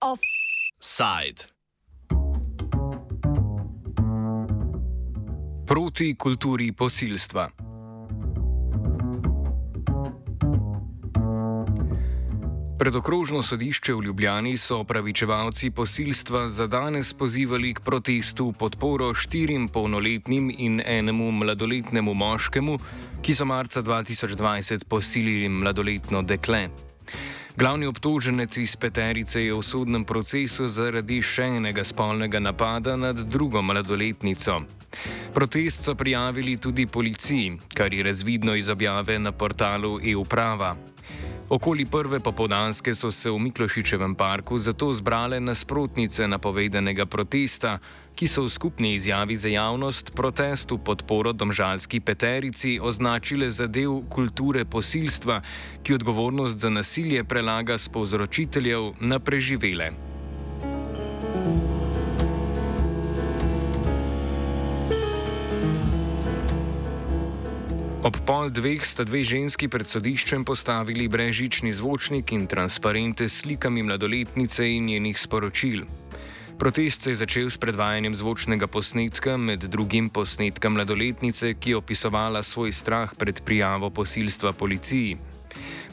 Offside. Proti kulturi posilstva. Predokrožno sodišče v Ljubljani so opravičevalci posilstva za danes pozivali k protestu podporo štirim polnoletnim in enemu mladoletnemu moškemu, ki so marca 2020 posilili mladoletno dekle. Glavni obtoženec iz Peterice je v sodnem procesu zaradi še enega spolnega napada nad drugo mladoletnico. Protest so prijavili tudi policiji, kar je razvidno iz objave na portalu e-uprava. Okoli prve popodanske so se v Miklošičevem parku zato zbrale nasprotnice napovedanega protesta, ki so v skupni izjavi za javnost protest v podporo domžalski peterici označile za del kulture posilstva, ki odgovornost za nasilje prelaga z povzročiteljev na preživele. Pol dveh sta dve ženski pred sodiščem postavili brežični zvočnik in transparente s slikami mladoletnice in njenih sporočil. Protest se je začel s predvajanjem zvočnega posnetka, med drugim posnetka mladoletnice, ki je opisovala svoj strah pred prijavo posilstva policiji.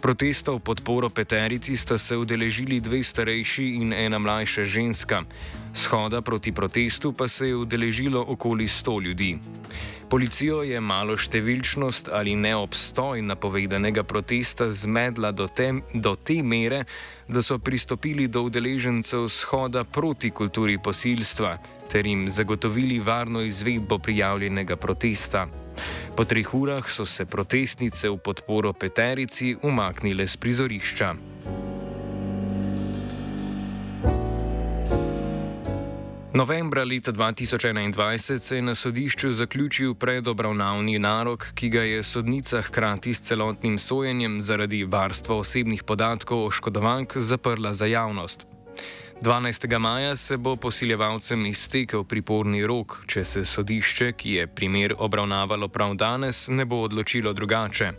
Protesta v podporo Peterici sta se udeležili dve starejši in ena mlajša ženska. Shoda proti protestu pa se je udeležilo okoli 100 ljudi. Policijo je malo številčnost ali neobstoj napovedanega protesta zmedla do te, do te mere, da so pristopili do udeležencev shoda proti kulturi posilstva ter jim zagotovili varno izvedbo prijavljenega protesta. Po treh urah so se protestnice v podporo Peterici umaknile z prizorišča. Novembra leta 2021 se je na sodišču zaključil predobravnavni narok, ki ga je sodnica hkrati s celotnim sojenjem zaradi varstva osebnih podatkov oškodovank zaprla za javnost. 12. maja se bo posiljevalcem iztekel priporni rok, če se sodišče, ki je primer obravnavalo prav danes, ne bo odločilo drugače.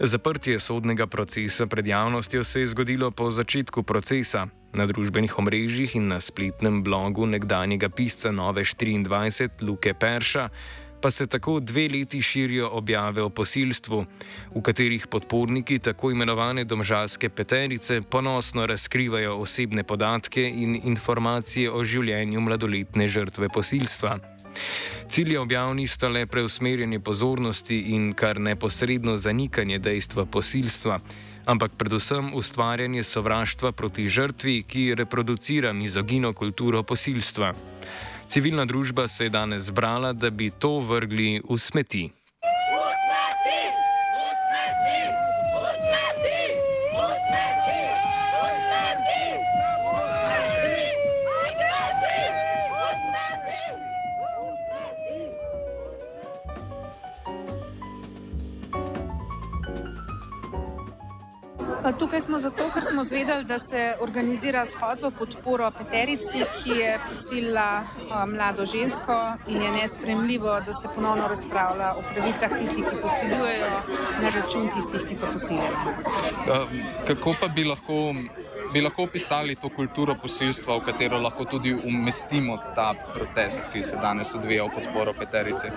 Zaprtje sodnega procesa pred javnostjo se je zgodilo po začetku procesa. Na družbenih omrežjih in na spletnem blogu nekdanjega pisca Nove 24 Luke Perša pa se tako dve leti širijo objave o posilstvu, v katerih podporniki tako imenovane domžalske peterice ponosno razkrivajo osebne podatke in informacije o življenju mladoletne žrtve posilstva. Cilje objav nista le preusmerjanje pozornosti in kar neposredno zanikanje dejstva posilstva, ampak predvsem ustvarjanje sovraštva proti žrtvi, ki reproducira mizogino kulturo posilstva. Civilna družba se je danes zbrala, da bi to vrgli v smeti. Tukaj smo zato, ker smo zvedeli, da se organizira shod v podporo Peterici, ki je posilila mlado žensko in je nespremljivo, da se ponovno razpravlja o pravicah tistih, ki posiljujejo, na račun tistih, ki so posiljeni. Kako pa bi lahko, bi lahko opisali to kulturo posilstva, v katero lahko tudi umestimo ta protest, ki se danes odvija v podporo Peterici?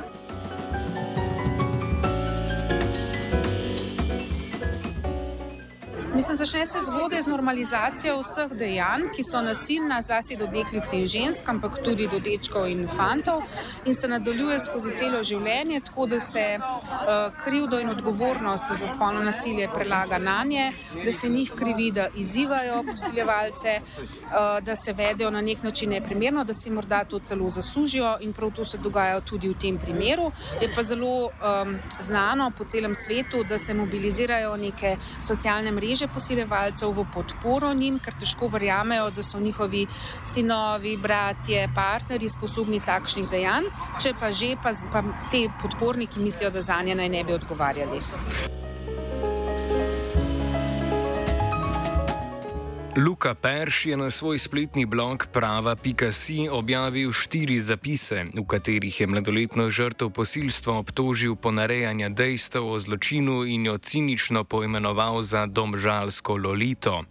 Mislim, začne se zgodaj z normalizacijo vseh dejanj, ki so nasilna, zlasti do deklic in žensk, ampak tudi do dečkov in fantov, in se nadaljuje skozi celo življenje, tako da se uh, krivdo in odgovornost za spolno nasilje prelaga na nje, da se njih krivi, da izzivajo posiljevalce, uh, da se vedejo na nek način neprimerno, da si morda to celo zaslužijo in prav to se dogaja tudi v tem primeru. Je pa zelo um, znano po celem svetu, da se mobilizirajo neke socialne mreže posiljevalcev v podporo njim, ker težko verjamejo, da so njihovi sinovi, bratje, partnerji sposobni takšnih dejanj, če pa že pa, pa te podporniki mislijo, da za nje naj ne bi odgovarjali. Luka Perš je na svoj spletni blog prava.si objavil štiri zapise, v katerih je mladoletno žrtev posilstva obtožil ponarejanja dejstev o zločinu in jo cinično poimenoval za domžalsko lolito.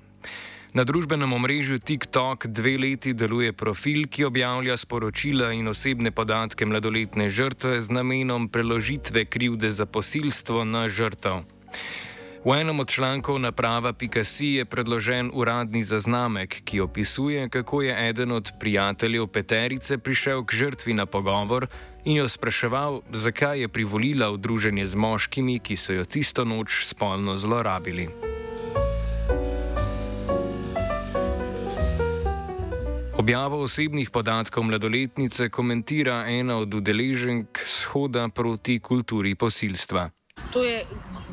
Na družbenem omrežju TikTok dve leti deluje profil, ki objavlja sporočila in osebne podatke mladoletne žrtve z namenom preložitve krivde za posilstvo na žrtev. V enem od člankov naprava Picasso je predložen uradni zaznamek, ki opisuje, kako je eden od prijateljev Peterice prišel k žrtvi na pogovor in jo spraševal, zakaj je privolila v druženje z moškimi, ki so jo tisto noč spolno zlorabili. Objavo osebnih podatkov mladoletnice komentira ena od udeleženk shoda proti kulturi posilstva. To je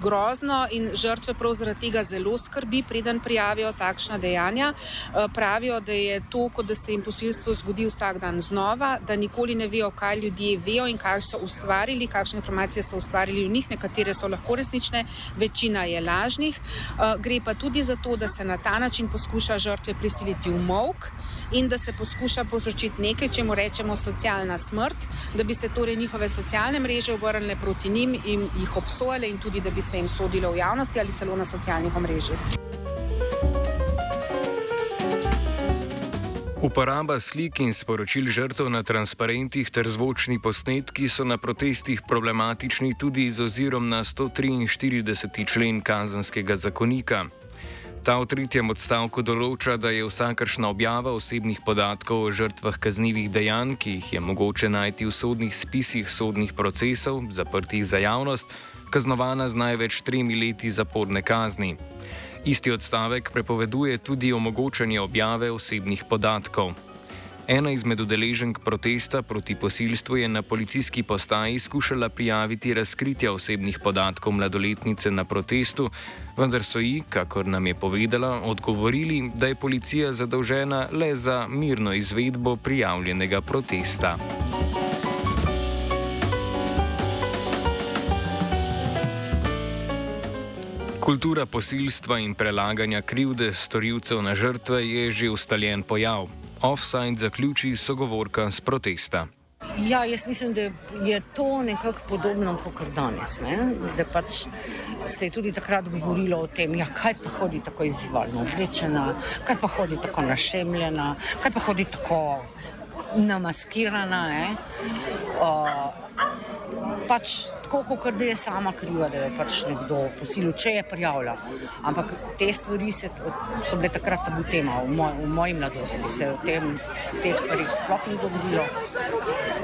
grozno in žrtve prav zaradi tega zelo skrbi, preden prijavijo takšna dejanja. Eh, pravijo, da je to, kot da se jim posilstvo zgodi vsak dan znova, da nikoli ne vejo, kaj ljudje vejo in kaj so ustvarili, kakšne informacije so ustvarili v njih, nekatere so lahko resnične, večina je lažnih. Eh, gre pa tudi za to, da se na ta način poskuša žrtve prisiliti v mok in da se poskuša povzročiti nekaj, čemu rečemo socialna smrt, da bi se torej njihove socialne mreže obrnile proti njim in jih obsojale in tudi, da bi se jim sodilo v javnosti ali celo na socialnih omrežjih. Uporaba slik in sporočil žrtev na transparentih ter zvočni posnetki so na protestih problematični tudi z ozirom na 143. člen kazanskega zakonika. Ta v tretjem odstavku določa, da je vsakršna objava osebnih podatkov o žrtvah kaznjivih dejanj, ki jih je mogoče najti v sodnih spisih sodnih procesov, zaprtih za javnost, kaznovana z največ tremi leti zaporne kazni. Isti odstavek prepoveduje tudi omogočanje objave osebnih podatkov. Ena izmed udeleženk protesta proti posilstvu je na policijski postaji skušala prijaviti razkritje osebnih podatkov mladoletnice na protestu, vendar so ji, kakor nam je povedala, odgovorili, da je policija zadolžena le za mirno izvedbo prijavljenega protesta. Kultura posilstva in prelaganja krivde storilcev na žrtve je že ustaljen pojav. Offside zaključi sogovorka z protesta. Ja, jaz mislim, da je to nekako podobno kot danes. Ne? Da pač se je tudi takrat govorilo o tem, ja, kaj pa hodi tako izvalno oblečena, kaj pa hodi tako našemljena, kaj pa hodi tako namaskirana. Uh, pač tako, kot da je sama kriva, da je pač nekdo posilil, če je prijavila. Ampak te stvari se, so bile takrat tabu tema, v, moj, v moji mladosti se tem, teh stvarih sploh ni govorilo.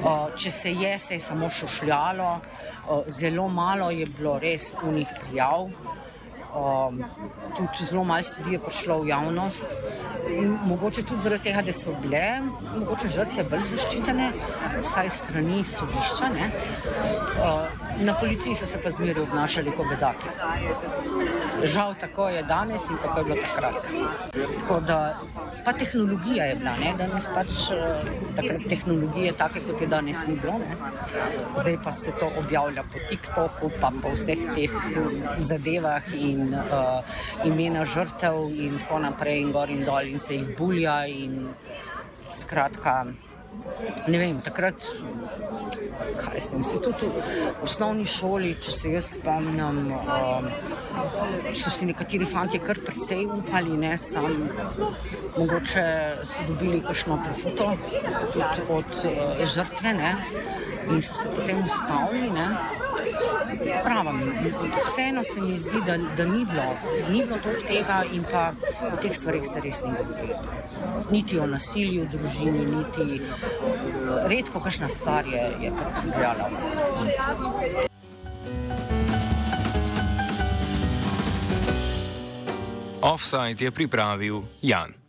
Uh, če se je, se je samo šušljalo, uh, zelo malo je bilo res unih prijav. Um, tudi zelo malo stvari je prišlo v javnost. In mogoče tudi zaradi tega, da so bile mogoče žrtve bolj zaščitene, vsaj strani sodišča. Na policiji so se pa zmeraj obnašali kot bedaki. Žal tako je danes in tako je bilo takrat. Tako da, pa tehnologija je bila, ne? danes pač takrat tehnologije take, kot je danes ni bilo. Ne? Zdaj pa se to objavlja po TikToku, pa po vseh teh zadevah in uh, imena žrtev in tako naprej in gor in dol in se jih bulja. In, skratka, ne vem, takrat, kaj ste mi, tudi v osnovni šoli, če se jaz spomnim, um, so si nekateri fanti kar precej upali, ne sam, mogoče so dobili kakšno profuto tudi od uh, žrtve ne, in so se potem ustavili. Spravim. Vseeno se mi zdi, da, da ni bilo, ni bilo tega in pa o teh stvarih se res ni govorilo. Niti o nasilju v družini, niti redko kakšna stvar je, je predstavljala. Offside je pripravil Jan.